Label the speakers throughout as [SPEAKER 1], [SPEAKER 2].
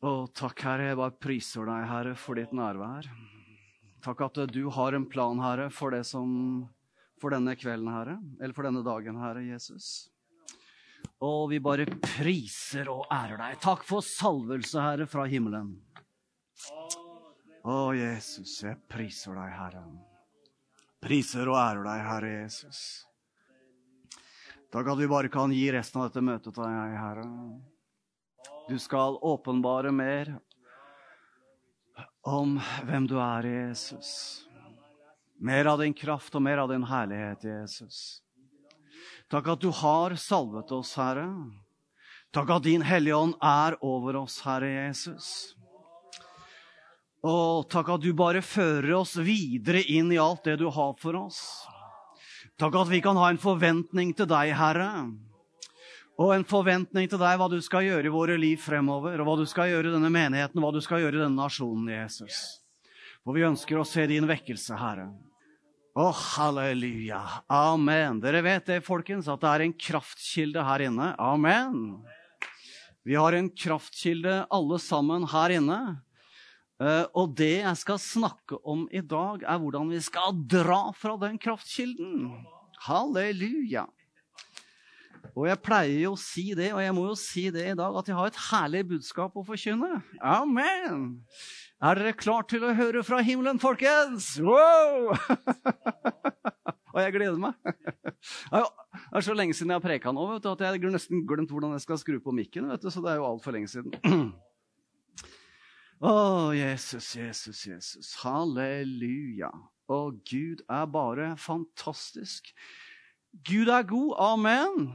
[SPEAKER 1] Å, takk, Herre. Jeg bare priser deg, Herre, for ditt nærvær. Takk at du har en plan, Herre, for som For denne kvelden, Herre. Eller for denne dagen, Herre Jesus. Og vi bare priser og ærer deg. Takk for salvelse, Herre, fra himmelen. Å, Jesus, jeg priser deg, Herre. Priser og ærer deg, Herre Jesus. Takk at vi bare kan gi resten av dette møtet til deg, Herre. Du skal åpenbare mer om hvem du er, Jesus. Mer av din kraft og mer av din herlighet, Jesus. Takk at du har salvet oss, Herre. Takk at din Hellige Ånd er over oss, Herre Jesus. Og takk at du bare fører oss videre inn i alt det du har for oss. Takk at vi kan ha en forventning til deg, Herre. Og en forventning til deg hva du skal gjøre i våre liv fremover, og hva du skal gjøre i denne menigheten, og hva du skal gjøre i denne nasjonen, Jesus. For vi ønsker å se din vekkelse, Herre. Å, halleluja. Amen. Dere vet det, folkens, at det er en kraftkilde her inne. Amen. Vi har en kraftkilde alle sammen her inne. Eh, og det jeg skal snakke om i dag, er hvordan vi skal dra fra den kraftkilden. Halleluja. Og jeg pleier jo å si det, og jeg må jo si det i dag, at jeg har et herlig budskap å forkynne. Amen! Er dere klar til å høre fra himmelen, folkens? Wow! og jeg gleder meg. Det er så lenge siden jeg har preka nå du, at jeg har nesten glemt hvordan jeg skal skru på mikken. du, Så det er jo altfor lenge siden. Å, Jesus, Jesus, Jesus. Halleluja. Og Gud er bare fantastisk. Gud er god. Amen.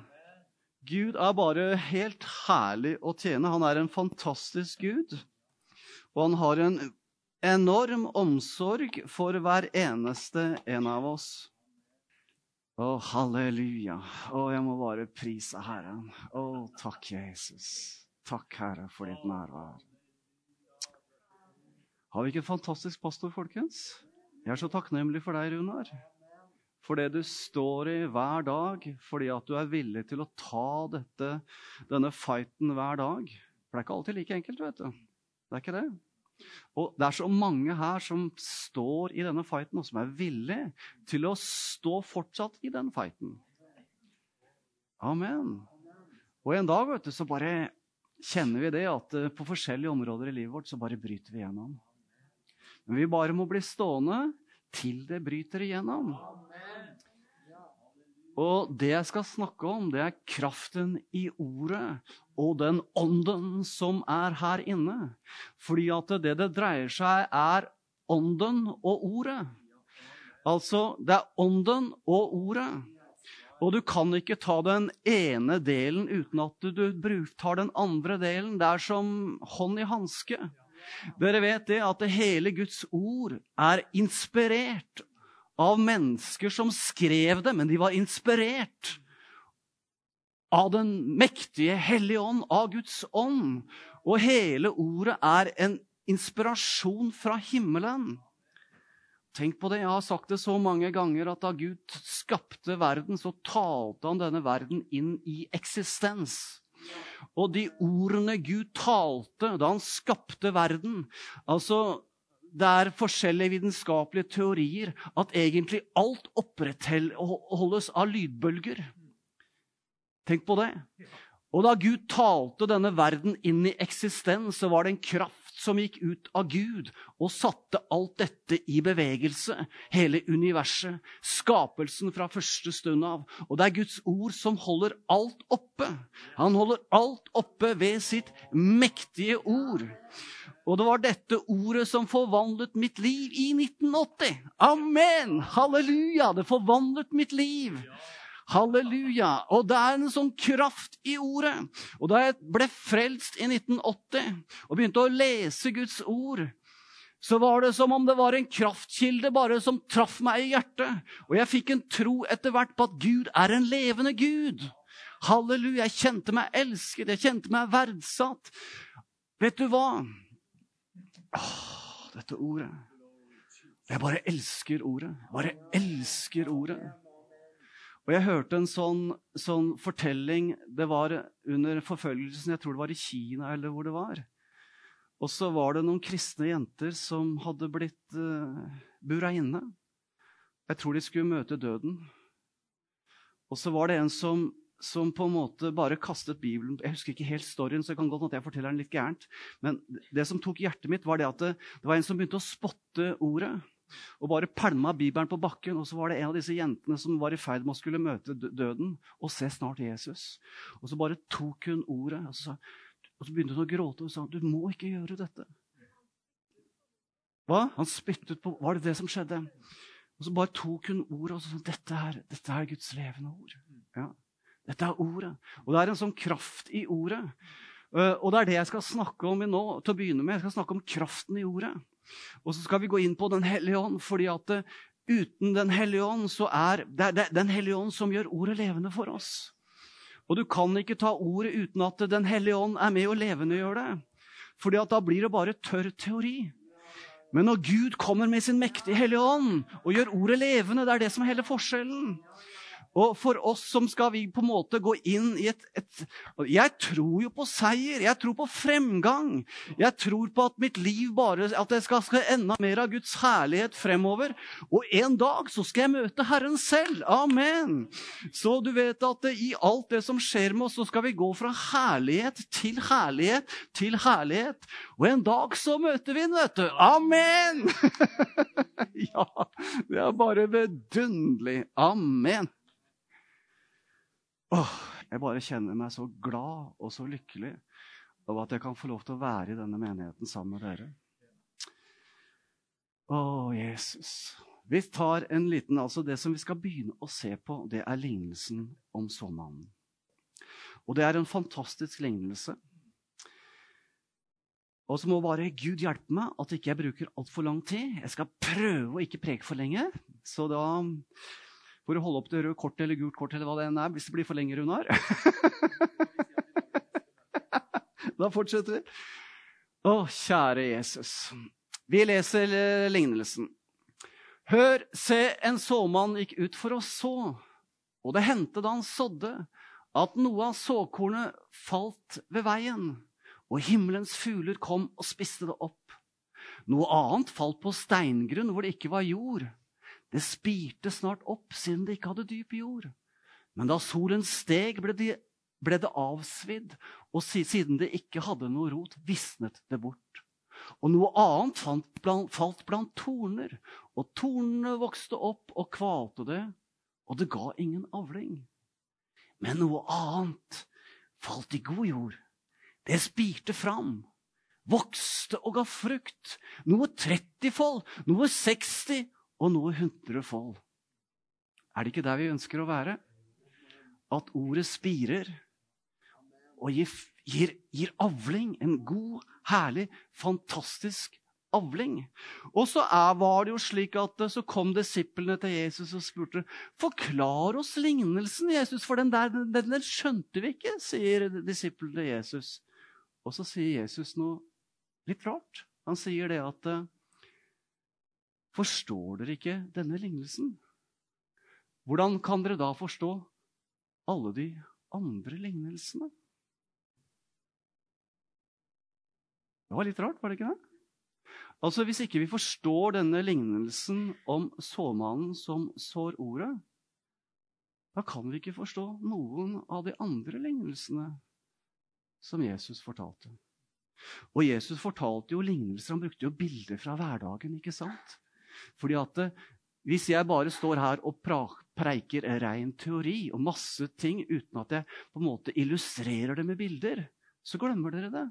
[SPEAKER 1] Gud er bare helt herlig å tjene. Han er en fantastisk Gud. Og han har en enorm omsorg for hver eneste en av oss. Å, halleluja. Å, jeg må bare prise Herren. Å, takk, Jesus. Takk, Herre, for ditt nærvær. Har vi ikke en fantastisk pastor, folkens? Jeg er så takknemlig for deg, Runar for det du står i hver dag, fordi at du er villig til å ta dette, denne fighten hver dag. For det er ikke alltid like enkelt, vet du. Det er ikke det. Og det er så mange her som står i denne fighten, og som er villig til å stå fortsatt i den fighten. Amen. Og en dag vet du, så bare kjenner vi det at eh, på forskjellige områder i livet vårt så bare bryter vi igjennom. Men vi bare må bli stående til det bryter igjennom. Og det jeg skal snakke om, det er kraften i ordet og den ånden som er her inne. Fordi at det det dreier seg, er ånden og ordet. Altså, det er ånden og ordet. Og du kan ikke ta den ene delen uten at du tar den andre delen. Det er som hånd i hanske. Dere vet det at det hele Guds ord er inspirert av mennesker som skrev det, men de var inspirert av den mektige Hellige Ånd, av Guds ånd. Og hele ordet er en inspirasjon fra himmelen. Tenk på det, Jeg har sagt det så mange ganger at da Gud skapte verden, så talte han denne verden inn i eksistens. Og de ordene Gud talte da han skapte verden altså det er forskjellige vitenskapelige teorier at egentlig alt opprettholdes av lydbølger. Tenk på det. Og da Gud talte denne verden inn i eksistens, så var det en kraft som gikk ut av Gud og satte alt dette i bevegelse. Hele universet. Skapelsen fra første stund av. Og det er Guds ord som holder alt oppe. Han holder alt oppe ved sitt mektige ord. Og det var dette ordet som forvandlet mitt liv i 1980. Amen! Halleluja! Det forvandlet mitt liv. Halleluja! Og det er en sånn kraft i ordet. Og da jeg ble frelst i 1980 og begynte å lese Guds ord, så var det som om det var en kraftkilde bare som traff meg i hjertet. Og jeg fikk en tro etter hvert på at Gud er en levende Gud. Halleluja! Jeg kjente meg elsket, jeg kjente meg verdsatt. Vet du hva? Åh, dette ordet. Jeg bare elsker ordet. Jeg bare elsker ordet. Og jeg hørte en sånn, sånn, fortelling Det var under forfølgelsen, jeg tror det var i Kina eller hvor det var. Og så var det noen kristne jenter som hadde blitt uh, bura inne. Jeg tror de skulle møte døden. Og så var det en som, som, på en måte bare kastet Bibelen Jeg husker ikke helt storyen, så det kan godt at jeg forteller den litt gærent. Men det som tok hjertet mitt, var det at det, det var en som begynte å spotte ordet. Og bare pælma Bibelen på bakken. Og så var det en av disse jentene som var i ferd med å skulle møte døden og se snart Jesus. Og så bare tok hun ordet, og så, og så begynte hun å gråte og sa du må ikke gjøre dette. Hva? Han spyttet på Var det det som skjedde? Og så bare tok hun ordet og sa dette er, dette er Guds levende ord. Ja. Dette er ordet. Og det er en sånn kraft i ordet. Eh, og det er det jeg skal snakke om nå. til å begynne med. Jeg skal snakke om kraften i ordet. Og så skal vi gå inn på Den hellige ånd. fordi at eh, uten Den hellige ånd så er det, det Den hellige ånd som gjør ordet levende for oss. Og du kan ikke ta ordet uten at Den hellige ånd er med og levendegjør det. Fordi at da blir det bare tørr teori. Men når Gud kommer med sin mektige Hellige Ånd og gjør ordet levende, det er det som er hele forskjellen. Og for oss som skal vi på en måte gå inn i et, et, Jeg tror jo på seier. Jeg tror på fremgang. Jeg tror på at mitt liv bare At jeg skal, skal enda mer av Guds herlighet fremover. Og en dag så skal jeg møte Herren selv. Amen. Så du vet at i alt det som skjer med oss, så skal vi gå fra herlighet til herlighet til herlighet. Og en dag så møter vi ham, vet du. Amen! ja, det er bare vidunderlig. Amen. Åh, jeg bare kjenner meg så glad og så lykkelig over at jeg kan få lov til å være i denne menigheten sammen med dere. Å, Jesus. Vi tar en liten, altså Det som vi skal begynne å se på, det er lignelsen om såmannen. Og det er en fantastisk lignelse. Og så må bare Gud hjelpe meg at ikke jeg bruker altfor lang tid. Jeg skal prøve å ikke preke for lenge. Så da for å holde opp det røde kortet eller gult kort eller hva det enn er, hvis det blir for lenge, Runar. da fortsetter vi. Å, kjære Jesus. Vi leser eh, lignelsen. Hør, se, en såmann gikk ut for å så, og det hendte da han sådde, at noe av såkornet falt ved veien, og himmelens fugler kom og spiste det opp. Noe annet falt på steingrunn hvor det ikke var jord. Det spirte snart opp siden det ikke hadde dyp jord. Men da solen steg, ble det, ble det avsvidd, og siden det ikke hadde noe rot, visnet det bort. Og noe annet blant, falt blant torner, og tornene vokste opp og kvalte det, og det ga ingen avling. Men noe annet falt i god jord. Det spirte fram, vokste og ga frukt. Noe trettifold, noe seksti og noe hundrefold. Er det ikke der vi ønsker å være? At ordet spirer og gir, gir, gir avling. En god, herlig, fantastisk avling. Og så er, var det jo slik at så kom disiplene til Jesus og spurte forklar oss lignelsen, Jesus, for den der den, den skjønte vi ikke, sier disiplene til Jesus. Og så sier Jesus noe litt rart. Han sier det at Forstår dere ikke denne lignelsen? Hvordan kan dere da forstå alle de andre lignelsene? Det var litt rart, var det ikke det? Altså, Hvis ikke vi forstår denne lignelsen om såmannen som sår ordet, da kan vi ikke forstå noen av de andre lignelsene som Jesus fortalte. Og Jesus fortalte jo lignelser, han brukte jo bilder fra hverdagen. ikke sant? Fordi at eh, hvis jeg bare står her og preiker ren teori og masse ting uten at jeg på en måte illustrerer det med bilder, så glemmer dere det.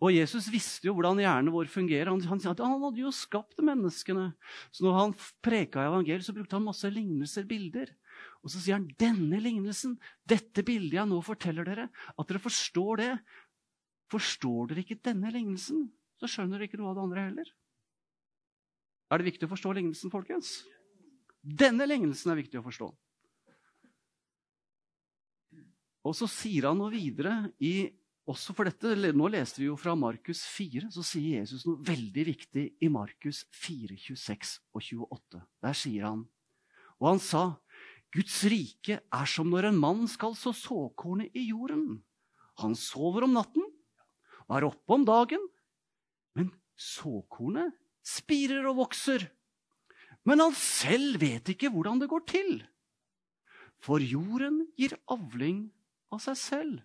[SPEAKER 1] Og Jesus visste jo hvordan hjernen vår fungerer. Han, han, han, hadde jo skapt menneskene. Så når han preka evangeliet, så brukte han masse lignelser, bilder. Og så sier han denne lignelsen, dette bildet jeg nå forteller dere, at dere forstår det. Forstår dere ikke denne lignelsen, så skjønner dere ikke noe av det andre heller. Er det viktig å forstå lignelsen, folkens? Denne lignelsen er viktig å forstå. Og så sier han noe videre i også for dette, Nå leste vi jo fra Markus 4, så sier Jesus noe veldig viktig i Markus 4, 26 og 28. Der sier han Og han sa, Guds rike er som når en mann skal så såkornet i jorden. Han sover om natten og er oppe om dagen, men såkornet spirer og vokser. Men han selv vet ikke hvordan det går til. For jorden gir avling av seg selv.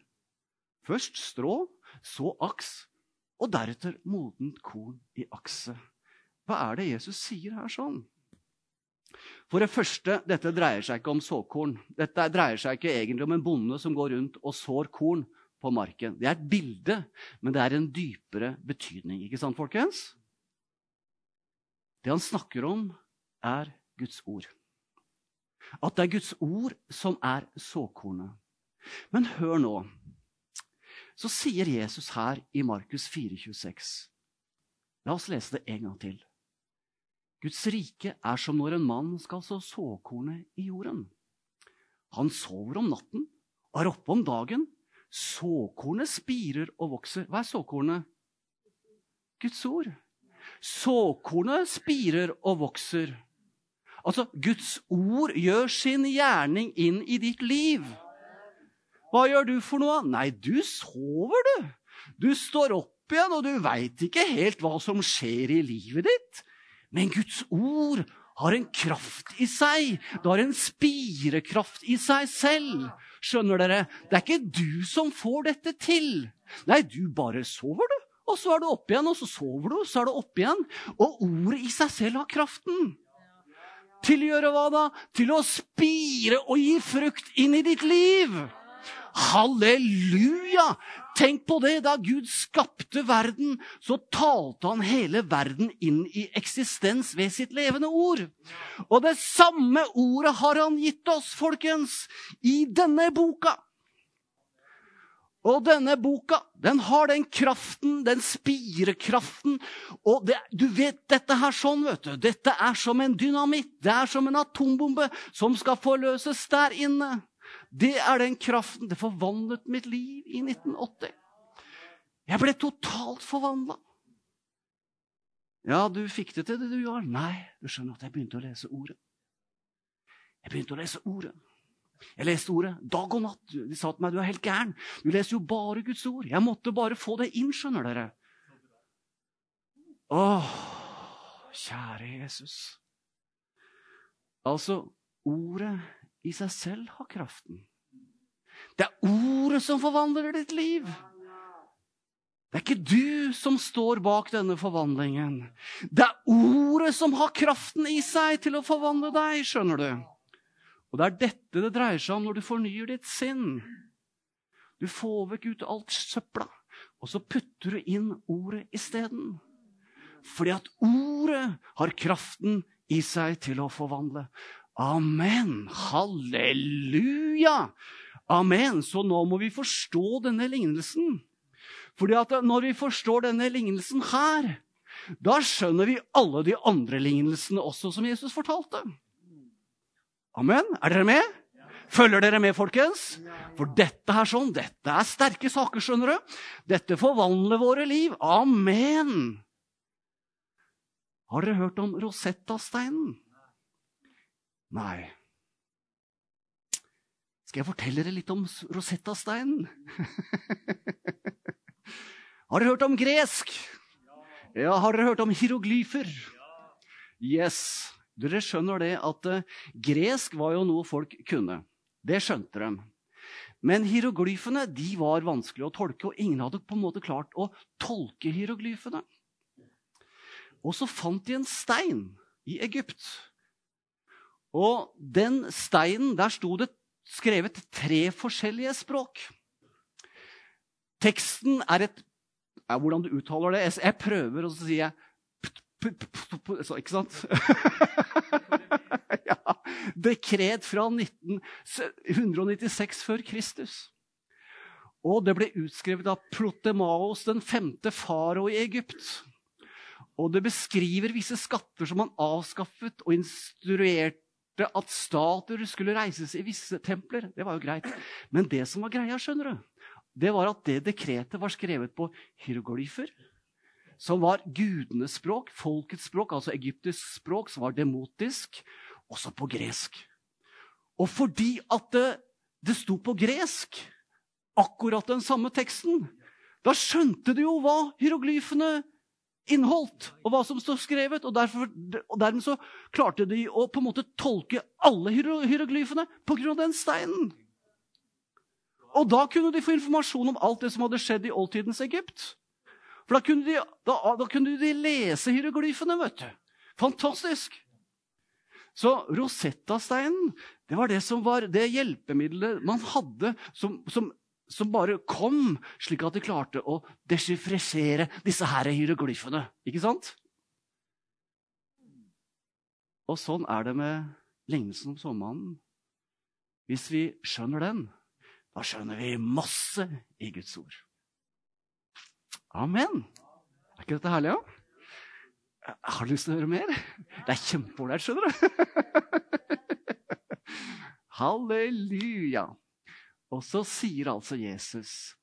[SPEAKER 1] Først strå, så aks, og deretter modent korn i akset. Hva er det Jesus sier her sånn? For det første, dette dreier seg ikke om såkorn. Dette dreier seg ikke egentlig om en bonde som går rundt og sår korn på marken. Det er et bilde, men det er en dypere betydning. Ikke sant, folkens? Det han snakker om, er Guds ord. At det er Guds ord som er såkornet. Men hør nå. Så sier Jesus her i Markus 4,26. La oss lese det en gang til. Guds rike er som når en mann skal så såkornet i jorden. Han sover om natten og er oppe om dagen. Såkornet spirer og vokser. Hva er såkornet? Guds ord. Såkornet spirer og vokser. Altså, Guds ord gjør sin gjerning inn i ditt liv. Hva gjør du for noe? Nei, du sover, du. Du står opp igjen, og du veit ikke helt hva som skjer i livet ditt. Men Guds ord har en kraft i seg. Det har en spirekraft i seg selv. Skjønner dere? Det er ikke du som får dette til. Nei, du bare sover, du. Og så er du oppe igjen, og så sover du, så er du oppe igjen. Og ordet i seg selv har kraften. Til å gjøre hva da? Til å spire og gi frukt inn i ditt liv. Halleluja! Tenk på det! Da Gud skapte verden, så talte han hele verden inn i eksistens ved sitt levende ord. Og det samme ordet har han gitt oss, folkens, i denne boka. Og denne boka den har den kraften, den spirekraften. Og det, du vet dette her sånn, vet du. Dette er som en dynamitt. Det er som en atombombe som skal forløses der inne. Det er den kraften. Det forvandlet mitt liv i 1980. Jeg ble totalt forvandla. Ja, du fikk det til, det du gjør. Nei, du skjønner at jeg begynte å lese Ordet. Jeg begynte å lese Ordet. Jeg leste Ordet dag og natt. De sa til meg du er helt gæren. Du leser jo bare Guds ord. Jeg måtte bare få det inn, skjønner dere. Åh, kjære Jesus. Altså, Ordet i seg selv har kraften. Det er ordet som forvandler ditt liv. Det er ikke du som står bak denne forvandlingen. Det er ordet som har kraften i seg til å forvandle deg, skjønner du. Og det er dette det dreier seg om når du fornyer ditt sinn. Du får vekk ut alt søpla, og så putter du inn ordet isteden. Fordi at ordet har kraften i seg til å forvandle. Amen. Halleluja. Amen. Så nå må vi forstå denne lignelsen. Fordi at når vi forstår denne lignelsen her, da skjønner vi alle de andre lignelsene også som Jesus fortalte. Amen. Er dere med? Følger dere med, folkens? For dette her sånn, dette er sterke saker, skjønner du. Dette forvandler våre liv. Amen. Har dere hørt om Rosetta-steinen? Nei. Skal jeg fortelle dere litt om Rosetta-steinen? har dere hørt om gresk? Ja, Har dere hørt om hieroglyfer? Yes. Dere skjønner det at uh, gresk var jo noe folk kunne. Det skjønte de. Men hieroglyfene de var vanskelig å tolke, og ingen hadde på en måte klart å tolke hieroglyfene. Og så fant de en stein i Egypt. Og den steinen, der sto det skrevet tre forskjellige språk. Teksten er et er Hvordan du uttaler det Jeg, prøver, og så sier jeg Ikke sant? ja, dekret fra 1996 før Kristus. Og det ble utskrevet av Protemaos, den femte farao i Egypt. Og det beskriver visse skatter som han avskaffet og instruerte at statuer skulle reises i visse templer. Det var jo greit. Men det som var greia, skjønner du, det var at det dekretet var skrevet på hieroglyfer som var gudenes språk, folkets språk, altså egyptisk språk, som var demotisk, også på gresk. Og fordi at det, det sto på gresk, akkurat den samme teksten, da skjønte du jo hva hieroglyfene inneholdt, og hva som står skrevet. Og, derfor, og dermed så klarte de å på en måte tolke alle hieroglyfene pga. den steinen. Og da kunne de få informasjon om alt det som hadde skjedd i oldtidens Egypt. For da kunne de, da, da kunne de lese hieroglyfene, vet du. Fantastisk! Så Rosetta-steinen det var det som var det hjelpemiddelet man hadde, som, som, som bare kom, slik at de klarte å desifrisere disse her hieroglyfene. Ikke sant? Og sånn er det med lignelsen om såmannen. Hvis vi skjønner den, da skjønner vi masse i Guds ord. Amen. Er ikke dette herlig, da? Ja? Har du lyst til å høre mer. Det er kjempeålreit, skjønner du. Halleluja. Og så sier altså Jesus,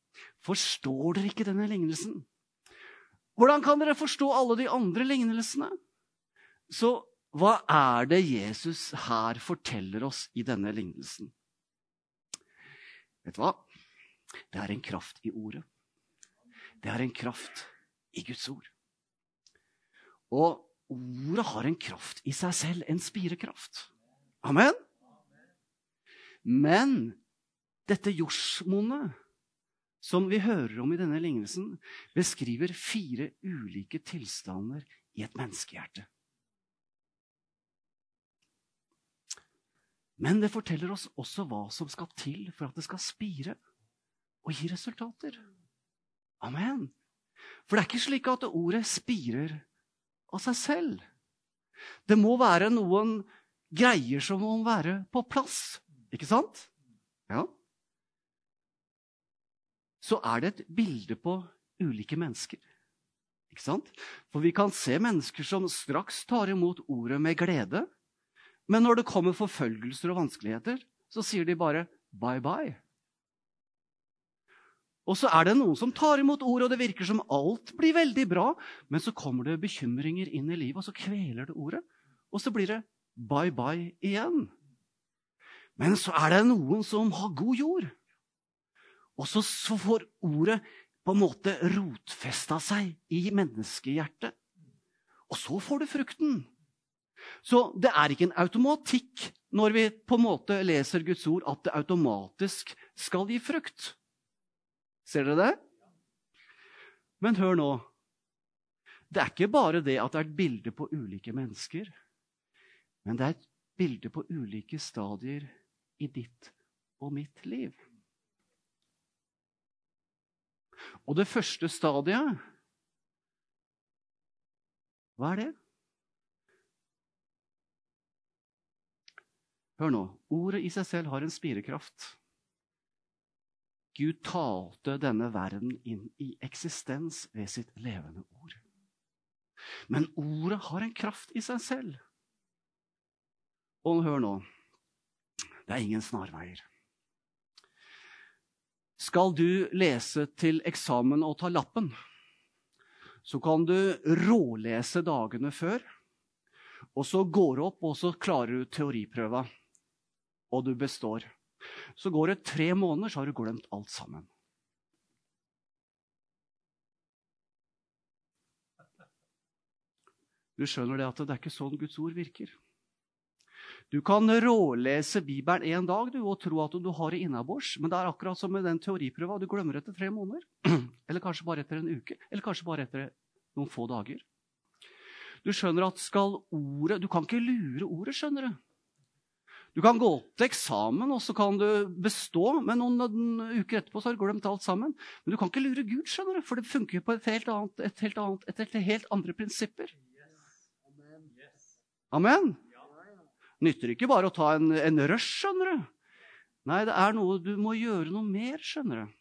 [SPEAKER 1] forstår dere ikke denne lignelsen? Hvordan kan dere forstå alle de andre lignelsene? Så hva er det Jesus her forteller oss i denne lignelsen? Vet du hva? Det er en kraft i ordet. Det er en kraft i Guds ord. Og ordet har en kraft i seg selv, en spirekraft. Amen? Men dette jordsmonnet som vi hører om i denne lignelsen, beskriver fire ulike tilstander i et menneskehjerte. Men det forteller oss også hva som skal til for at det skal spire og gi resultater. Amen. For det er ikke slik at ordet spirer av seg selv. Det må være noen greier som må være på plass. Ikke sant? Ja. Så er det et bilde på ulike mennesker. Ikke sant? For vi kan se mennesker som straks tar imot ordet med glede, men når det kommer forfølgelser og vanskeligheter, så sier de bare bye bye. Og så er det noen som tar imot ordet, og det virker som alt blir veldig bra, men så kommer det bekymringer inn i livet, og så kveler det ordet. Og så blir det bye bye igjen. Men så er det noen som har god jord. Og så, får ordet på en måte rotfesta seg i menneskehjertet. Og så får du frukten. Så det er ikke en automatikk når vi på en måte leser Guds ord, at det automatisk skal gi frukt. Ser dere det? Men hør nå. Det er ikke bare det at det er et bilde på ulike mennesker, men det er et bilde på ulike stadier i ditt og mitt liv. Og det første stadiet Hva er det? Hør nå. Ordet i seg selv har en spirekraft. Gud talte denne verden inn i eksistens ved sitt levende ord. Men ordet har en kraft i seg selv. Og hør nå. Det er ingen snarveier. Skal du lese til eksamen og ta lappen, så kan du rålese dagene før. Og så går du opp, og så klarer du teoriprøva og du består. Så går det tre måneder, så har du glemt alt sammen. Du skjønner det at det er ikke sånn Guds ord virker. Du kan rålese Bibelen en dag du, og tro at du har det innabords, men det er akkurat som med den teoriprøva. Du glemmer etter tre måneder. Eller kanskje bare etter en uke. Eller kanskje bare etter noen få dager. Du skjønner at skal ordet Du kan ikke lure ordet, skjønner du. Du kan gå opp til eksamen, og så kan du bestå, men noen uker etterpå så har du glemt alt sammen. Men du kan ikke lure Gud, skjønner du, for det funker på et helt annet, et helt annet, et helt, helt andre prinsipper. Amen? Nytter ikke bare å ta en, en rush, skjønner du. Nei, det er noe du må gjøre noe mer, skjønner du.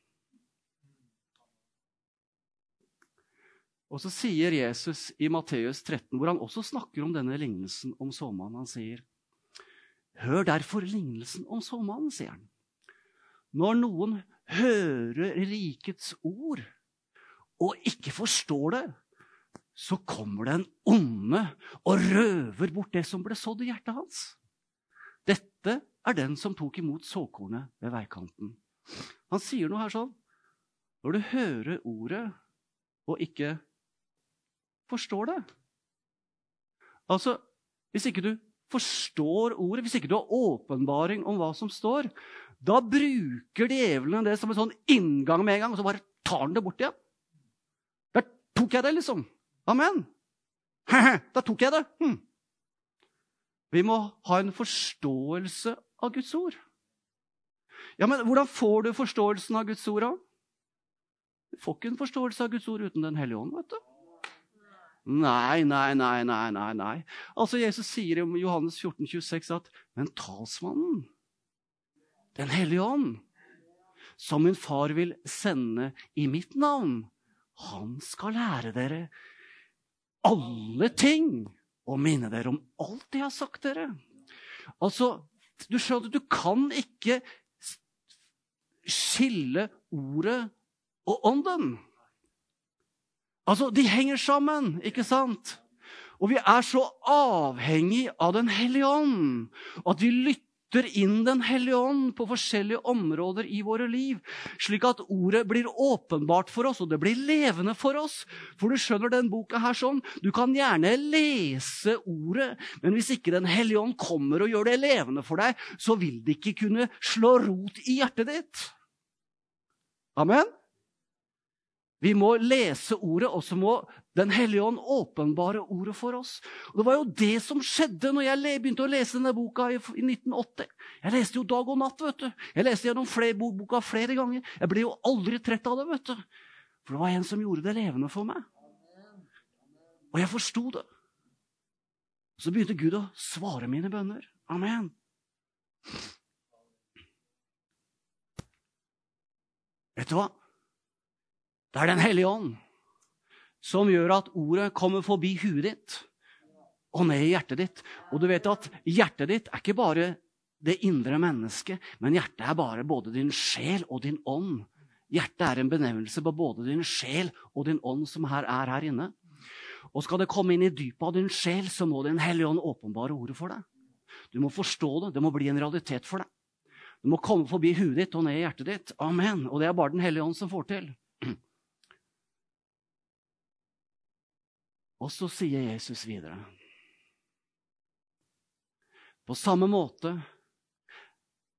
[SPEAKER 1] Og så sier Jesus i Matteus 13, hvor han også snakker om denne lignelsen om såmannen. Han sier Hør derfor lignelsen om såmannen, sier han. Når noen hører rikets ord og ikke forstår det, så kommer den onde og røver bort det som ble sådd i hjertet hans. Dette er den som tok imot såkornet ved veikanten. Han sier noe her sånn Når du hører ordet og ikke forstår det. Altså, hvis ikke du forstår ordet, hvis ikke du har åpenbaring om hva som står, da bruker djevlene det som en sånn inngang med en gang, og så bare tar han det bort igjen. Der tok jeg det, liksom. Amen. Da tok jeg det. Hm. Vi må ha en forståelse av Guds ord. Ja, men Hvordan får du forståelsen av Guds ord? da? Du får ikke en forståelse av Guds ord uten Den hellige ånd. vet du. Nei, nei, nei, nei, nei. nei. Altså, Jesus sier i Johannes 14, 26 at Men talsmannen, Den hellige ånd, som min far vil sende i mitt navn, han skal lære dere alle ting og minne dere om alt jeg har sagt dere. Altså, du skjønner, du kan ikke skille ordet og ånden. Altså, De henger sammen, ikke sant? Og vi er så avhengig av Den hellige ånd at vi lytter inn Den hellige ånd på forskjellige områder i våre liv, slik at ordet blir åpenbart for oss, og det blir levende for oss. For du skjønner den boka her sånn, du kan gjerne lese ordet, men hvis ikke Den hellige ånd kommer og gjør det levende for deg, så vil det ikke kunne slå rot i hjertet ditt. Amen? Vi må lese ordet, og så må Den hellige ånd åpenbare ordet for oss. Og Det var jo det som skjedde når jeg begynte å lese denne boka i 1980. Jeg leste jo dag og natt. vet du. Jeg leste gjennom flere, boka flere ganger. Jeg ble jo aldri trett av det. vet du. For det var en som gjorde det levende for meg. Og jeg forsto det. Så begynte Gud å svare mine bønner. Amen. Vet du hva? Det er Den hellige ånd som gjør at ordet kommer forbi huet ditt og ned i hjertet ditt. Og du vet at hjertet ditt er ikke bare det indre mennesket, men hjertet er bare både din sjel og din ånd. Hjertet er en benevnelse på både din sjel og din ånd som her er her inne. Og skal det komme inn i dypet av din sjel, så må Den hellige ånd åpenbare ordet for deg. Du må forstå det. Det må bli en realitet for deg. Du må komme forbi huet ditt og ned i hjertet ditt. Amen. Og det er bare Den hellige ånd som får til. Og så sier Jesus videre På samme måte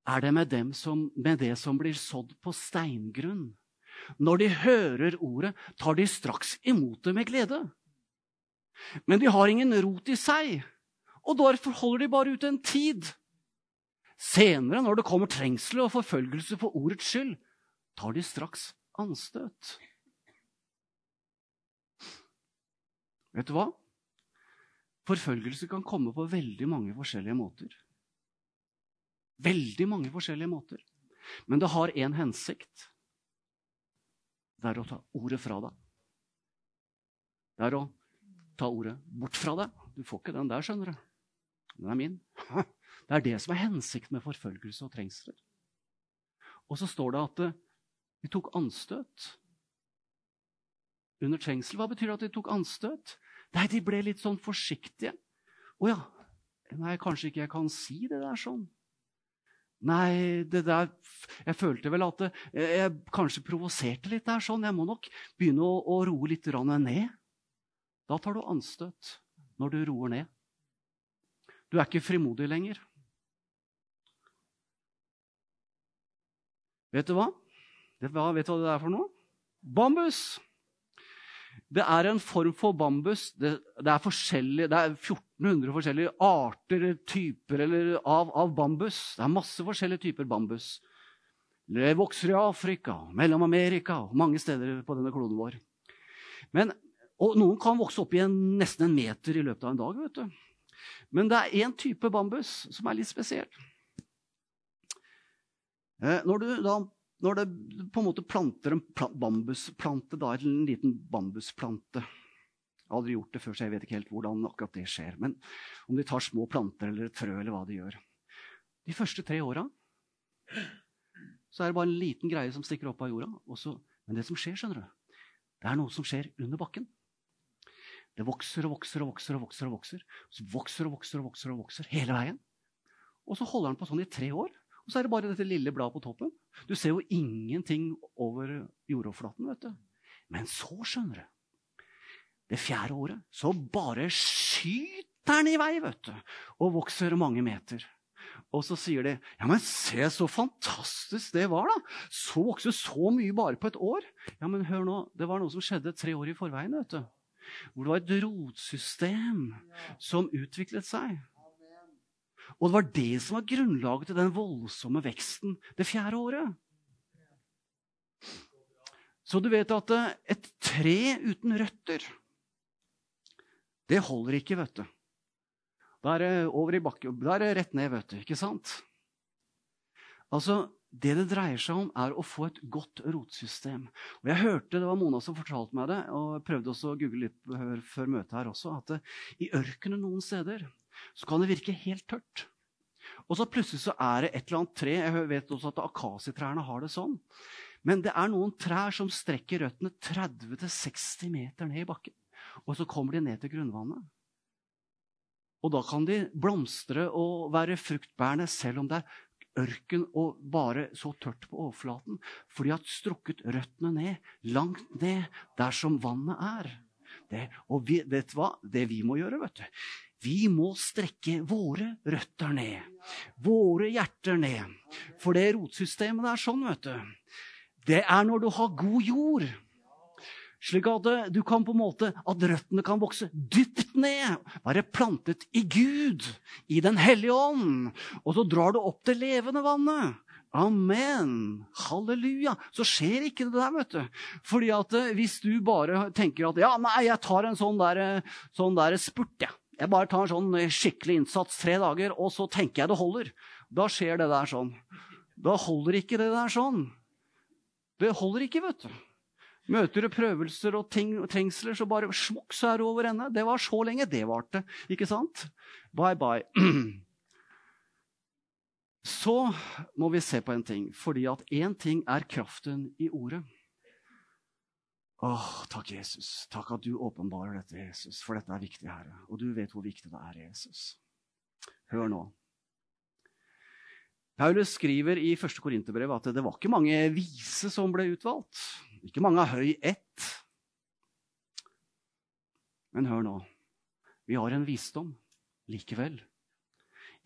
[SPEAKER 1] er det med, som, med det som blir sådd på steingrunn. Når de hører ordet, tar de straks imot det med glede. Men de har ingen rot i seg, og derfor holder de bare ut en tid. Senere, når det kommer trengsel og forfølgelse for ordets skyld, tar de straks anstøt. Vet du hva? Forfølgelse kan komme på veldig mange forskjellige måter. Veldig mange forskjellige måter. Men det har én hensikt. Det er å ta ordet fra deg. Det er å ta ordet bort fra deg. Du får ikke den der, skjønner du. Den er min. Det er det som er hensikten med forfølgelse og trengsler. Og så står det at de tok anstøt under trengsel. Hva betyr det at de tok anstøt? Nei, de ble litt sånn forsiktige. Å ja. Nei, kanskje ikke jeg kan si det der sånn. Nei, det der Jeg følte vel at det, jeg kanskje provoserte litt der sånn. Jeg må nok begynne å, å roe litt ned. Da tar du anstøt når du roer ned. Du er ikke frimodig lenger. Vet du hva? Vet du hva det er for noe? Bambus! Det er en form for bambus. Det, det, er, det er 1400 forskjellige arter typer eller, av, av, bambus. Det er masse forskjellige typer bambus. Det vokser i Afrika, Mellom-Amerika og mange steder på denne kloden vår. Men, og noen kan vokse opp i en, nesten en meter i løpet av en dag. vet du. Men det er én type bambus som er litt spesiell. Eh, når du da når det på en måte planter en bambusplante, da, en liten bambusplante Jeg har aldri gjort det før, så jeg vet ikke helt hvordan akkurat det skjer. Men om de tar små planter eller et frø, eller hva de gjør De første tre åra så er det bare en liten greie som stikker opp av jorda. Så, men det som skjer, skjønner du, det er noe som skjer under bakken. Det vokser og vokser og vokser og vokser. og vokser. Så vokser og vokser og vokser og vokser hele veien. Og så holder den på sånn i tre år. Og så er det bare dette lille bladet på toppen. Du ser jo ingenting over jordoverflaten. vet du. Men så, skjønner du det fjerde året, så bare skyter den i vei, vet du, og vokser mange meter. Og så sier de ja, men se så fantastisk det var, da! Så vokste så mye bare på et år. Ja, men hør nå, det var noe som skjedde tre år i forveien. vet du. Hvor det var et rotsystem som utviklet seg. Og det var det som var grunnlaget til den voldsomme veksten det fjerde året. Så du vet at et tre uten røtter, det holder ikke, vet du. Da er det over i bakken. Da er det rett ned, vet du. Ikke sant? Altså, Det det dreier seg om, er å få et godt rotsystem. Og jeg hørte, Det var Mona som fortalte meg det, og jeg prøvde også å google litt før møtet her også, at i ørkenen noen steder så kan det virke helt tørt. Og så plutselig så er det et eller annet tre. Jeg vet også at akasietrærne har det sånn. Men det er noen trær som strekker røttene 30-60 meter ned i bakken. Og så kommer de ned til grunnvannet. Og da kan de blomstre og være fruktbærende selv om det er ørken og bare så tørt på overflaten. For de har strukket røttene ned, langt ned, der som vannet er. Det, og vi, vet hva? Det vi må gjøre, vet du Vi må strekke våre røtter ned. Våre hjerter ned. For det rotsystemet er sånn, vet du. Det er når du har god jord. Slik at eh, du kan på en måte, at røttene kan vokse dypt ned. Være plantet i Gud, i Den hellige ånd. Og så drar du opp det levende vannet. Amen. Halleluja. Så skjer ikke det der, vet du. Fordi at eh, hvis du bare tenker at ja, nei, jeg tar en sånn der, eh, sånn der spurt, jeg. Ja. Jeg bare tar sånn skikkelig innsats tre dager, og så tenker jeg det holder. Da skjer det der sånn. Da holder ikke det der sånn. Det holder ikke, vet du. Møter du prøvelser og, ting, trengsler, så bare smukk, så er det over ende. Det var så lenge det varte. Ikke sant? Bye, bye. Så må vi se på en ting, fordi at én ting er kraften i ordet. Åh, takk, Jesus. Takk at du åpenbarer dette, Jesus, for dette er viktig, Herre. Og du vet hvor viktig det er, Jesus. Hør nå. Paulus skriver i 1. Korinterbrev at det var ikke mange vise som ble utvalgt. Ikke mange av høy ett. Men hør nå. Vi har en visdom likevel.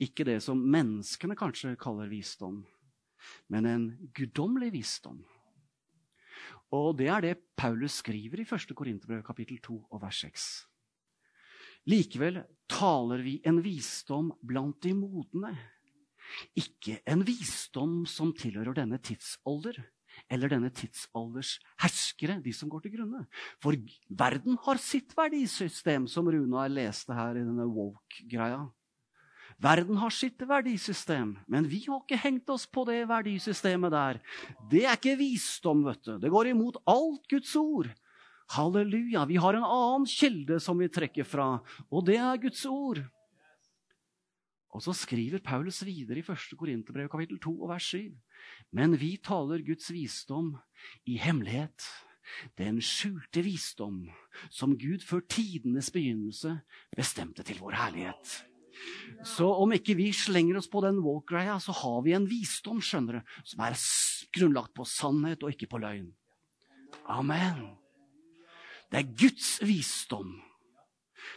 [SPEAKER 1] Ikke det som menneskene kanskje kaller visdom, men en guddommelig visdom. Og det er det Paulus skriver i 1. Korinterbrev kapittel 2 og vers 6. Likevel taler vi en visdom blant de modne ikke en visdom som tilhører denne tidsalder, eller denne tidsalders herskere, de som går til grunne. For verden har sitt verdisystem, som Runa leste her i denne woke-greia. Verden har sitt verdisystem, men vi har ikke hengt oss på det verdisystemet der. Det er ikke visdom, vet du. Det går imot alt Guds ord. Halleluja. Vi har en annen kilde som vi trekker fra, og det er Guds ord. Og så skriver Paulus videre i 1. Korinterbrev kapittel 2 og vers 7. Men vi taler Guds visdom i hemmelighet. Den skjulte visdom som Gud før tidenes begynnelse bestemte til vår herlighet. Så om ikke vi slenger oss på den walk-greia, så har vi en visdom skjønner du, som er grunnlagt på sannhet og ikke på løgn. Amen. Det er Guds visdom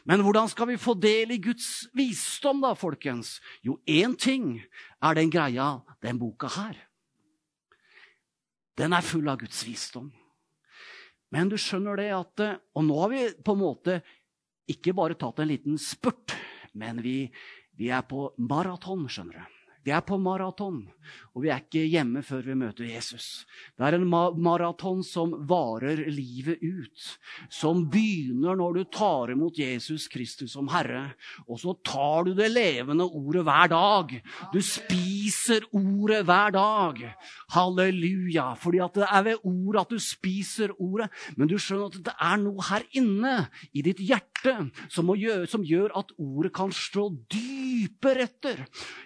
[SPEAKER 1] men hvordan skal vi få del i Guds visdom, da, folkens? Jo, én ting er den greia, den boka her. Den er full av Guds visdom. Men du skjønner det at Og nå har vi på en måte ikke bare tatt en liten spurt, men vi, vi er på maraton, skjønner du. Vi er på maraton, og vi er ikke hjemme før vi møter Jesus. Det er en ma maraton som varer livet ut. Som begynner når du tar imot Jesus Kristus som Herre. Og så tar du det levende ordet hver dag. Du spiser ordet hver dag. Halleluja. Fordi det er ved ordet at du spiser ordet. Men du skjønner at det er noe her inne i ditt hjerte som, gjøre, som gjør at ordet kan slå dype røtter.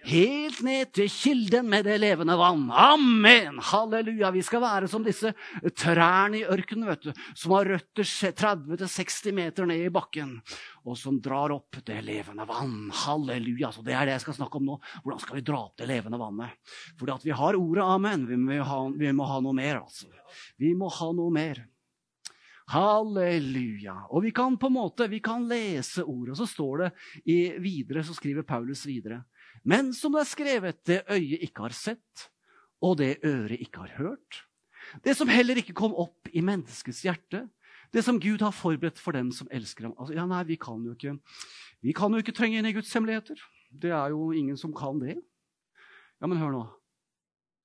[SPEAKER 1] Helt ned til kilden med det levende vann. Amen! Halleluja! Vi skal være som disse trærne i ørkenen, vet du, som har røtter 30-60 meter ned i bakken, og som drar opp det levende vann. Halleluja! Så det er det jeg skal snakke om nå. Hvordan skal vi dra opp det levende vannet? Fordi at vi har ordet amen. Vi må ha, vi må ha noe mer, altså. Vi må ha noe mer. Halleluja. Og vi kan på en måte, vi kan lese ordet, og så står det i, videre, så skriver Paulus videre. Men som det er skrevet, det øyet ikke har sett, og det øret ikke har hørt. Det som heller ikke kom opp i menneskets hjerte, det som Gud har forberedt for dem som elsker ham. Altså, ja, nei, vi kan, jo ikke, vi kan jo ikke trenge inn i Guds hemmeligheter. Det er jo ingen som kan det. Ja, men hør nå.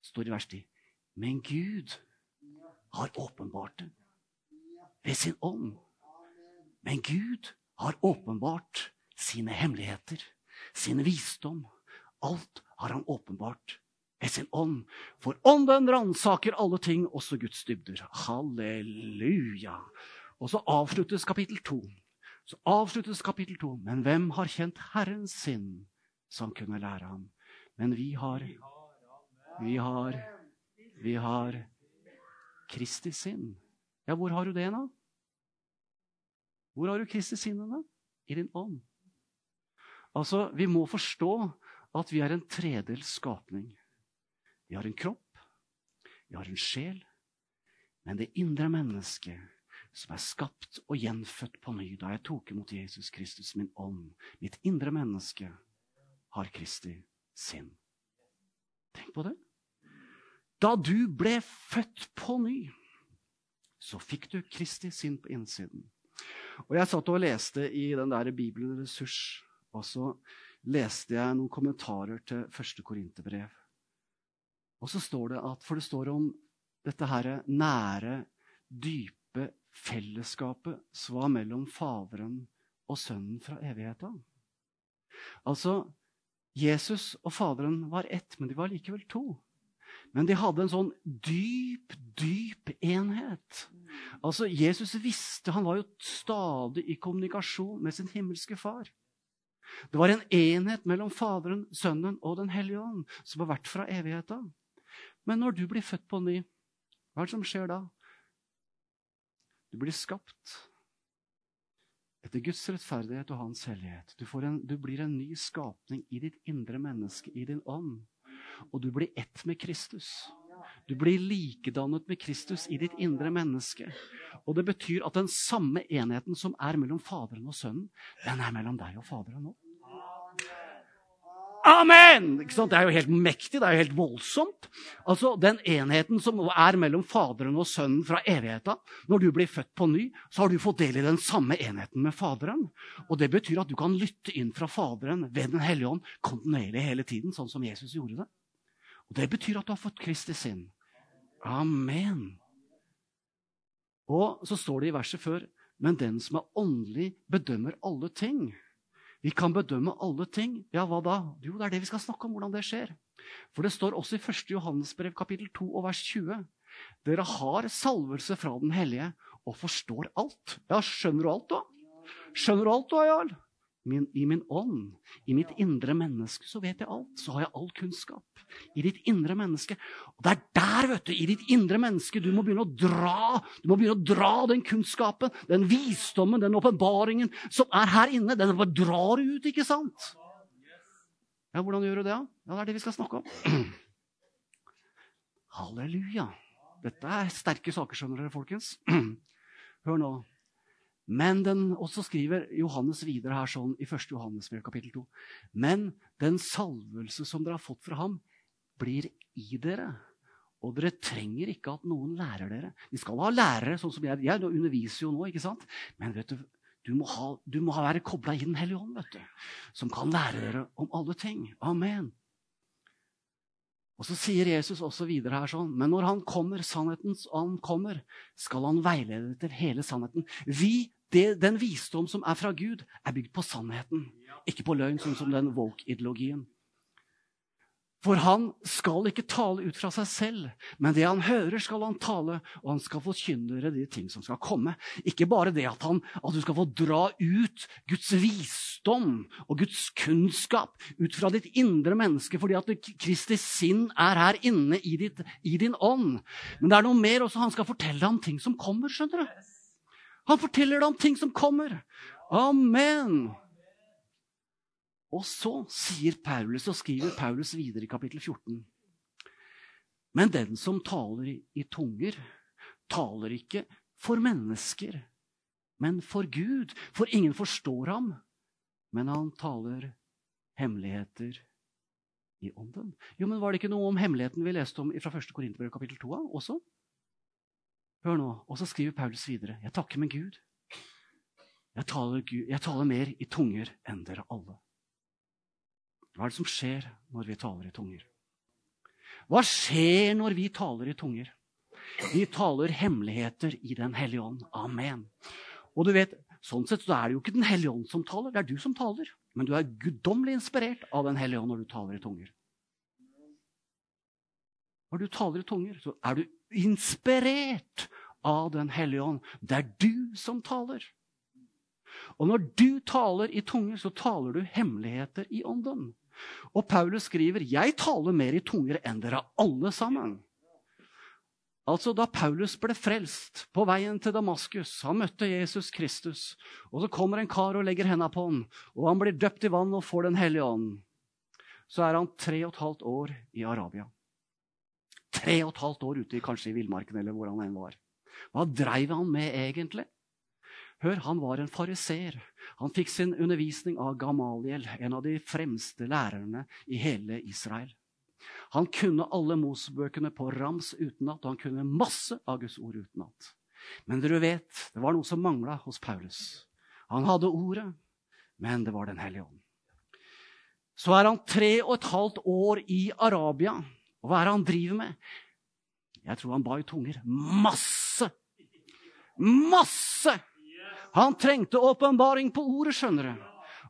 [SPEAKER 1] står i vers 10. Men Gud har åpenbart det ved sin ånd. Men Gud har åpenbart sine hemmeligheter, sin visdom. Alt har han åpenbart ved sin ånd. For ånden ransaker alle ting, også Guds dybder. Halleluja. Og så avsluttes kapittel to. Så avsluttes kapittel to. Men hvem har kjent Herren sin, som kunne lære ham? Men vi har Vi har Vi har Kristi sinn. Ja, hvor har du det nå? Hvor har du Kristi sinne, da? I din ånd. Altså, Vi må forstå at vi er en tredels skapning. Vi har en kropp, vi har en sjel, men det indre mennesket, som er skapt og gjenfødt på ny da jeg tok imot Jesus Kristus, min ånd, mitt indre menneske, har Kristi sinn. Tenk på det. Da du ble født på ny, så fikk du Kristi sinn på innsiden. Og Jeg satt og leste i den der Bibelen Ressurs, og så leste jeg noen kommentarer til første Korinterbrev. Og så står det at, For det står om dette her nære, dype fellesskapet som var mellom Faderen og Sønnen fra evigheten. Altså, Jesus og Faderen var ett, men de var likevel to. Men de hadde en sånn dyp, dyp enhet. Altså, Jesus visste Han var jo stadig i kommunikasjon med sin himmelske far. Det var en enhet mellom Faderen, Sønnen og Den hellige ånd som har vært fra evigheten. Men når du blir født på ny, hva er det som skjer da? Du blir skapt etter Guds rettferdighet og Hans hellighet. Du, en, du blir en ny skapning i ditt indre menneske, i din ånd og du blir ett med Kristus. Du blir likedannet med Kristus i ditt indre menneske. Og det betyr at den samme enheten som er mellom Faderen og Sønnen, den er mellom deg og Faderen nå. Amen! Det er jo helt mektig, det er jo helt voldsomt. Altså, Den enheten som er mellom Faderen og Sønnen fra evigheten Når du blir født på ny, så har du fått del i den samme enheten med Faderen. Og Det betyr at du kan lytte inn fra Faderen ved Den hellige ånd kontinuerlig hele tiden, sånn som Jesus gjorde det. Og Det betyr at du har fått Kristi sinn. Amen. Og så står det i verset før Men den som er åndelig, bedømmer alle ting. Vi kan bedømme alle ting. Ja, hva da? Jo, det er det vi skal snakke om, hvordan det skjer. For det står også i 1. Johannesbrev kapittel 2 og vers 20. Dere har salvelse fra Den hellige og forstår alt. Ja, skjønner du alt, da? Skjønner du alt, da, Jarl? Min, i min ånd, i mitt indre menneske, så vet jeg alt. Så har jeg all kunnskap. I ditt indre menneske. Og det er der, vet du, i ditt indre menneske, du må begynne å dra du må begynne å dra den kunnskapen, den visdommen, den åpenbaringen som er her inne. Den bare drar ut, ikke sant? Ja, Hvordan gjør du det? Ja, Det er det vi skal snakke om. Halleluja. Dette er sterke saker, skjønner dere, folkens. Hør nå. Men den, Og så skriver Johannes videre her sånn i 1. Johannes kapittel 2. Men den salvelse som dere har fått fra ham, blir i dere. Og dere trenger ikke at noen lærer dere. Vi skal ha lærere, sånn som jeg, jeg underviser jo nå. ikke sant? Men vet du, du må, ha, du må være kobla i Den hellige ånd, vet du, som kan lære dere om alle ting. Amen. Og så sier Jesus også videre her sånn Men når han kommer, sannhetens ånd kommer, skal han veilede til hele sannheten. Vi det, den visdom som er fra Gud, er bygd på sannheten, ikke på løgn, sånn som den woke-ideologien. For han skal ikke tale ut fra seg selv, men det han hører, skal han tale, og han skal forkynne dere de ting som skal komme. Ikke bare det at, han, at du skal få dra ut Guds visdom og Guds kunnskap ut fra ditt indre menneske, fordi at Kristi sinn er her inne i, ditt, i din ånd. Men det er noe mer også. Han skal fortelle deg om ting som kommer. skjønner du? Han forteller deg om ting som kommer. Amen. Og så sier Paulus, og skriver Paulus videre i kapittel 14. Men den som taler i, tunger, taler ikke for mennesker, men for Gud. For ingen forstår ham, men han taler hemmeligheter i ånden. Jo, men Var det ikke noe om hemmeligheten vi leste om fra 1. Korinterbrev kapittel 2 også? Hør nå, Og så skriver Paulus videre. Jeg takker med Gud. Jeg taler, Gud, jeg taler mer i tunger enn dere alle. Hva er det som skjer når vi taler i tunger? Hva skjer når vi taler i tunger? Vi taler hemmeligheter i Den hellige ånd. Amen. Og du vet, Sånn sett så er det jo ikke Den hellige ånd som taler, det er du som taler. Men du er guddommelig inspirert av Den hellige ånd når du taler i tunger. Når du taler i tunger, så er du inspirert av Den hellige ånd. Det er du som taler. Og når du taler i tunger, så taler du hemmeligheter i ånden. Og Paulus skriver, 'Jeg taler mer i tunger enn dere alle sammen'. Altså Da Paulus ble frelst på veien til Damaskus, han møtte Jesus Kristus, og så kommer en kar og legger hendene på ham, og han blir døpt i vann og får Den hellige ånd, så er han tre og et halvt år i Arabia. Tre og et halvt år ute kanskje i villmarken eller hvor han enn var. Hva dreiv han med egentlig? Hør, han var en fariser. Han fikk sin undervisning av Gamaliel, en av de fremste lærerne i hele Israel. Han kunne alle Mosebøkene på rams utenat, og han kunne masse av Guds ord utenat. Men dere vet, det var noe som mangla hos Paulus. Han hadde ordet, men det var Den hellige ånd. Så er han tre og et halvt år i Arabia. Og hva er det han driver med? Jeg tror han ba i tunger. Masse! Masse! Han trengte åpenbaring på ordet, skjønner du.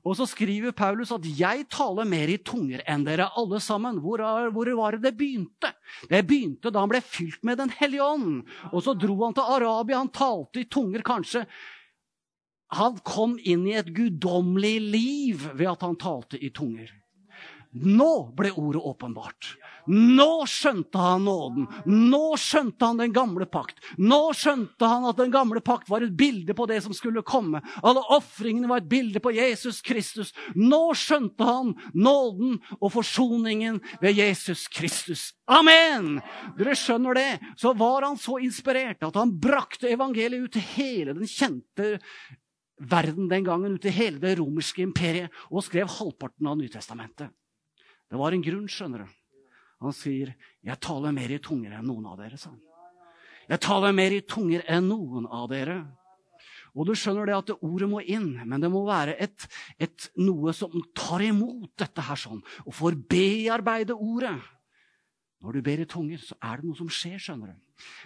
[SPEAKER 1] Og så skriver Paulus at 'jeg taler mer i tunger enn dere alle sammen'. Hvor, hvor, var det det begynte? Det begynte da han ble fylt med Den hellige ånd. Og så dro han til Arabia. Han talte i tunger, kanskje. Han kom inn i et guddommelig liv ved at han talte i tunger. Nå ble ordet åpenbart. Nå skjønte han nåden. Nå skjønte han den gamle pakt. Nå skjønte han at den gamle pakt var et bilde på det som skulle komme. Alle ofringene var et bilde på Jesus Kristus. Nå skjønte han nåden og forsoningen ved Jesus Kristus. Amen! Dere skjønner det. Så var han så inspirert at han brakte evangeliet ut til hele den kjente verden den gangen, ut til hele det romerske imperiet, og skrev halvparten av Nytestamentet. Det var en grunn, skjønner du. Han sier, 'Jeg taler mer i tunger enn noen av dere', sa han. Jeg taler mer i tunger enn noen av dere. Og du skjønner det at det ordet må inn, men det må være et, et, noe som tar imot dette her sånn, og får bearbeide ordet. Når du ber i tunger, så er det noe som skjer, skjønner du.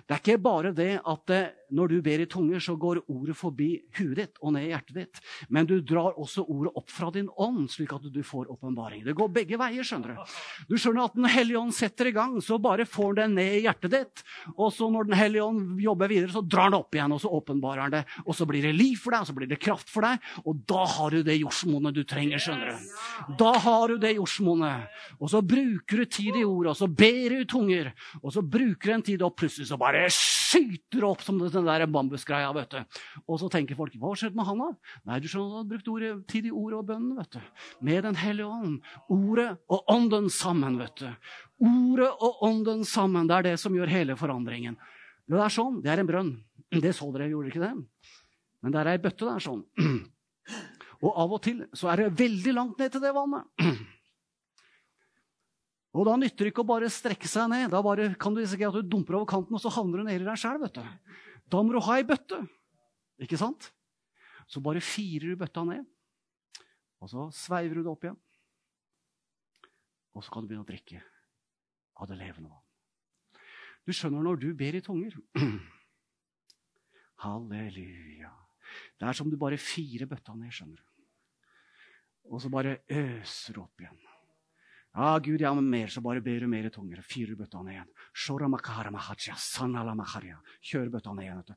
[SPEAKER 1] Det er ikke bare det at når du ber i tunger, så går ordet forbi huet ditt og ned i hjertet ditt. Men du drar også ordet opp fra din ånd, slik at du får åpenbaring. Det går begge veier. skjønner Du Du skjønner at Den hellige ånd setter i gang, så bare får den ned i hjertet ditt. Og så når Den hellige ånd jobber videre, så drar den opp igjen, og så åpenbarer den det. Og så blir det liv for deg, og så blir det kraft for deg. Og da har du det jordsmonnet du trenger. skjønner du. Da har du det jordsmonnet. Og så bruker du tid i ordet, og så ber du i tunger, og så bruker du en tid opp plutselig plutselig så bare skyter opp som den der bambusgreia. vet du. Og så tenker folk hva skjedde med han da? Nei, du skjønner, han har brukt ordet, tid i ordet og bønnen. vet du. Med Den hellige ånd. Ordet og ånden sammen. vet du. Ordet og ånden sammen. Det er det som gjør hele forandringen. Det er sånn. Det er en brønn. Det så dere, gjorde ikke det? Men det er ei bøtte der sånn. Og av og til så er det veldig langt ned til det vannet. Og da nytter det ikke å bare strekke seg ned. Da bare kan du risikere at du dumper over kanten, og så havner du nedi deg sjøl. Da må du ha ei bøtte. Ikke sant? Så bare firer du bøtta ned, og så sveiver du det opp igjen. Og så kan du begynne å drikke av det levende vann. Du skjønner når du ber i tunger Halleluja. Det er som du bare firer bøtta ned, skjønner du. Og så bare øser du opp igjen. Ja, Gud, jeg men mer, så bare ber du mer i tunger. Fyrer bøtta igjen. Kjør bøtta igjen.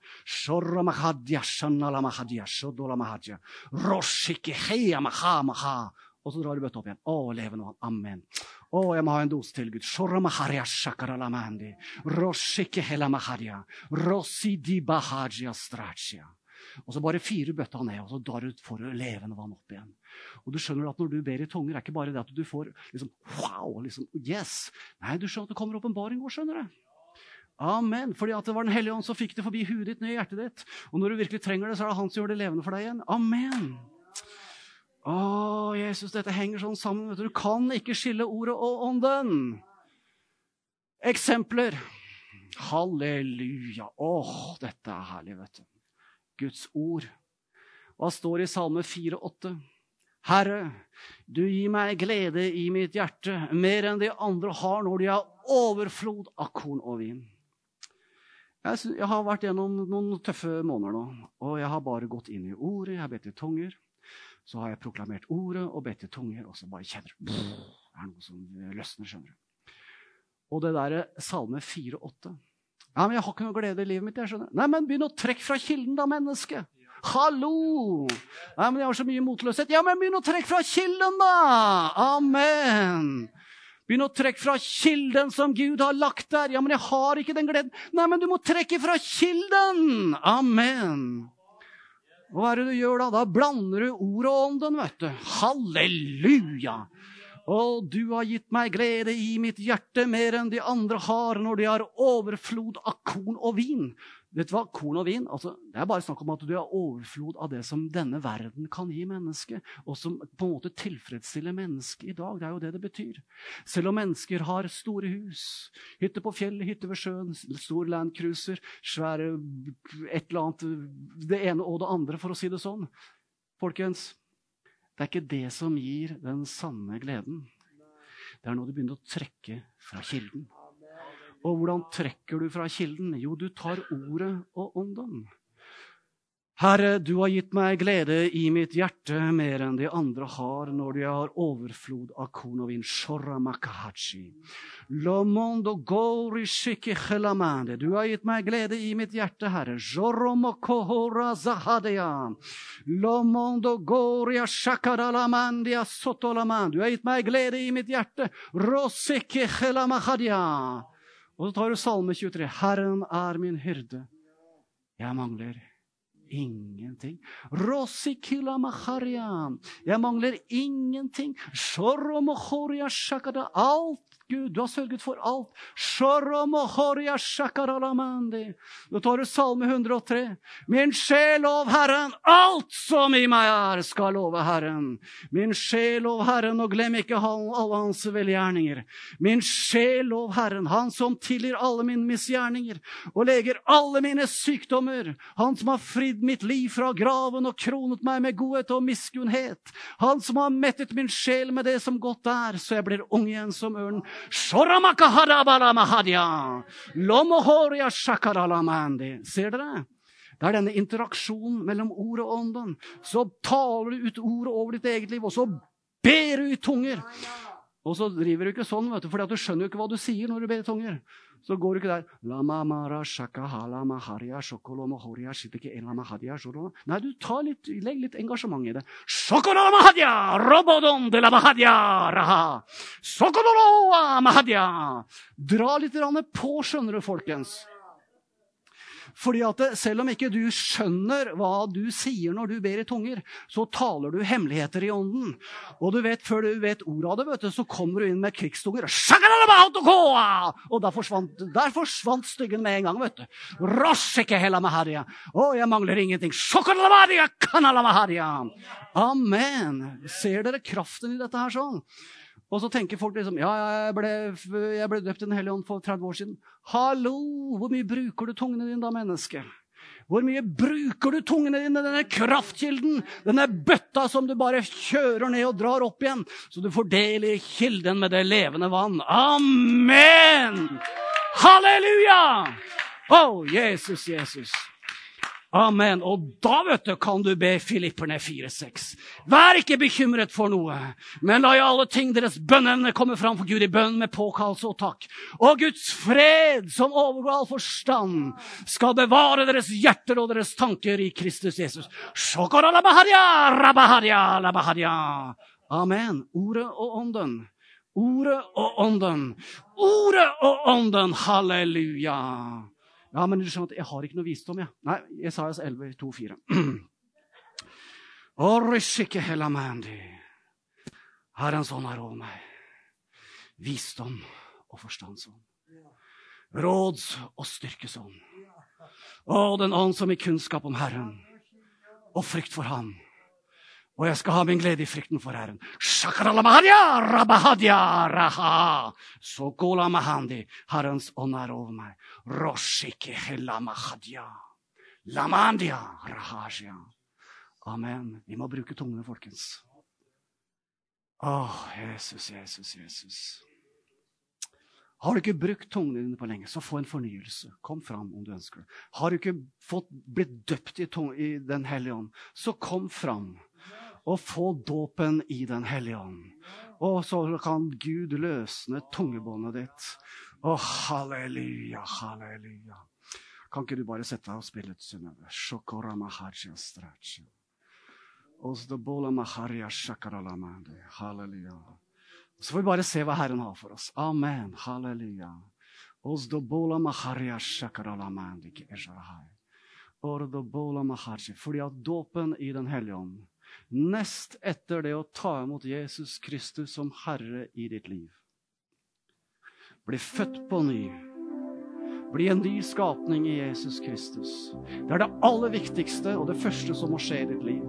[SPEAKER 1] Og så drar du bøtta opp igjen. Å, leve nå. Amen. Å, jeg må ha en dose til, Gud. Og så bare fyrer bøtta ned, og så drar du for levende vann opp igjen. Og du skjønner at når du ber i tunger, er ikke bare det at du får liksom wow, liksom yes. Nei, du skjønner at det kommer åpenbaring òg, skjønner du. Amen. Fordi at det var Den hellige ånd som fikk det forbi huet ditt ned i hjertet ditt. Og når du virkelig trenger det, så er det han som gjør det levende for deg igjen. Amen. Å, Jesus, dette henger sånn sammen. Vet Du kan ikke skille ordet og ånden. Eksempler. Halleluja. Åh, dette er herlig, vet du. Guds ord. Hva står i Salme 4,8? Herre, du gir meg glede i mitt hjerte, mer enn de andre har når de har overflod av korn og vin. Jeg, har vært gjennom noen tøffe måneder nå, og jeg har bare gått inn i ordet, jeg har bedt i tunger. Så har jeg proklamert ordet og bedt i tunger, og så bare kjenner du Det er noe som løsner, skjønner du. Og det derre Salme 4,8 Ja, men jeg har ikke noe glede i livet mitt, jeg skjønner. Nei, men begynn å trekke fra kilden, da, menneske. Hallo! Nei, men jeg har så mye motløshet. Ja, men begynn å trekke fra kilden, da! Amen! Begynn å trekke fra kilden som Gud har lagt der. Ja, men jeg har ikke den gleden. Nei, men du må trekke fra kilden! Amen! Og hva er det du gjør da? Da blander du ord og ånden, vet du. Halleluja! Og du har gitt meg glede i mitt hjerte mer enn de andre har når de har overflod av korn og vin. Vet du hva? Korn og vin altså, det er bare snakk om at du har overflod av det som denne verden kan gi mennesket, og som på en måte tilfredsstiller mennesket i dag. Det er jo det det betyr. Selv om mennesker har store hus, hytte på fjellet, hytte ved sjøen, stor landcruiser, svære et eller annet Det ene og det andre, for å si det sånn. Folkens, det er ikke det som gir den sanne gleden. Det er når du begynner å trekke fra kilden. Og hvordan trekker du fra kilden? Jo, du tar ordet og ånden. Herre, du har gitt meg glede i mitt hjerte mer enn de andre har når de har overflod av korn og vin. Du har gitt meg glede i mitt hjerte, Herre. Du har gitt meg glede i mitt hjerte. Og så tar du Salme 23. Herren er min hyrde. Jeg mangler ingenting. Jeg mangler ingenting. Alt Gud, du har sørget for alt. Da tar du Salme 103. Min sjel lov Herren, alt som i meg er, skal love Herren. Min sjel lov Herren, og glem ikke alle hans velgjerninger. Min sjel lov Herren, han som tilgir alle mine misgjerninger og leger alle mine sykdommer. Han som har fridd mitt liv fra graven og kronet meg med godhet og miskunnhet. Han som har mettet min sjel med det som godt er, så jeg blir ung igjen som ørnen. Ser dere? Det er denne interaksjonen mellom ord og ånden. Så taler du ut ordet over ditt eget liv, og så ber du i tunger. Og så driver du ikke sånn, vet du, for du skjønner jo ikke hva du sier når du ber i tunger. Så går du ikke der Nei, du tar litt, legg litt engasjement i det. Dra litt på, skjønner du, folkens. Fordi at Selv om ikke du skjønner hva du sier når du ber i tunger, så taler du hemmeligheter i ånden. Og du vet, før du vet ordet av det, vet du, så kommer du inn med krigstunger. Og der forsvant, der forsvant styggen med en gang. vet du. Å, jeg mangler ingenting. Amen. Ser dere kraften i dette her sånn? Og så tenker folk liksom Ja, jeg ble, jeg ble døpt i Den hellige ånd for 30 år siden. Hallo! Hvor mye bruker du tungene dine da, menneske? Hvor mye bruker du tungene dine, denne kraftkilden? Denne bøtta som du bare kjører ned og drar opp igjen, så du får del i kilden med det levende vann. Amen! Halleluja! Å, oh, Jesus, Jesus. Amen. Og da vet du, kan du be Filipperne 4,6. Vær ikke bekymret for noe, men la i alle ting deres bønnene komme fram for Gud i bønn med påkallelse og takk. Og Guds fred, som overgår all forstand, skal bevare deres hjerter og deres tanker i Kristus Jesus. Amen. Ordet og ånden. Ordet og ånden. Ordet og ånden. Halleluja. Ja, men du skjønner at jeg har ikke noe visdom, jeg. Ja. Nei, Jesajas 11, 2, 4. Herrens ånd er over meg. Visdom og forstandsånd. råds- og styrkesånd. Å, den ånd som i kunnskap om Herren og frykt for Han. Og jeg skal ha min glede i frykten for Herren. Herrens ånd er over meg. Amen. Vi må bruke tungene, folkens. Å, Jesus, Jesus, Jesus. Har du ikke brukt tungene dine på lenge, så få en fornyelse. Kom fram om du ønsker det. Har du ikke fått blitt døpt i, i Den hellige ånd, så kom fram og få dåpen i Den hellige ånd. Og så kan Gud løsne tungebåndet ditt. Å, halleluja, halleluja. Kan ikke du bare sette deg og spille et Synnøve? Halleluja. Så får vi bare se hva Herren har for oss. Amen. Halleluja. Fordi at dåpen i Den hellige ånd, nest etter det å ta imot Jesus Kristus som Herre i ditt liv, bli født på ny, bli en ny skapning i Jesus Kristus. Det er det aller viktigste og det første som må skje i ditt liv.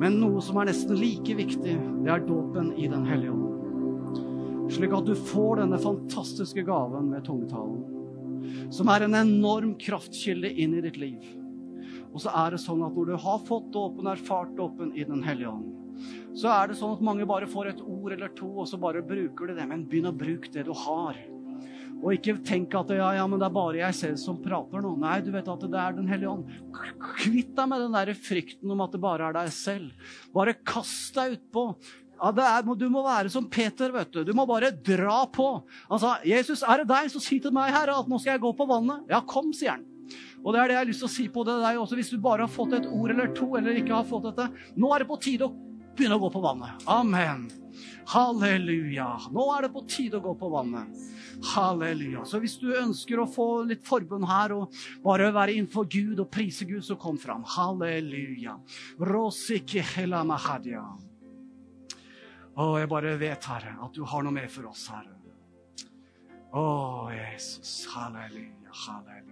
[SPEAKER 1] Men noe som er nesten like viktig, det er dåpen i Den hellige ånd. Slik at du får denne fantastiske gaven med tungetalen. Som er en enorm kraftkilde inn i ditt liv. Og så er det sånn at når du har fått dåpen, erfart dåpen i Den hellige ånd, så er det sånn at mange bare får et ord eller to, og så bare bruker de det. Men begynn å bruke det du har. Og ikke tenk at ja, ja, men det er bare jeg selv som prater nå. Nei, du vet at det er Den hellige ånd. Kvitt deg med den der frykten om at det bare er deg selv. Bare kast deg utpå. Ja, er, du må være som Peter, vet du. Du må bare dra på. Han Altså, 'Jesus, er det deg, så si til meg, Herre, at nå skal jeg gå på vannet.' Ja, kom, sier han. Og det er det jeg har lyst til å si på det deg også, hvis du bare har fått et ord eller to, eller ikke har fått dette. Nå er det på tide å begynne å gå på vannet. Amen. Halleluja. Nå er det på tide å gå på vannet. Halleluja. Så hvis du ønsker å få litt forbund her og bare være innenfor Gud og prise Gud, så kom fram. Halleluja. Å, jeg bare vet, Herre, at du har noe mer for oss, Herre. Å, Jesus. Halleluja, halleluja.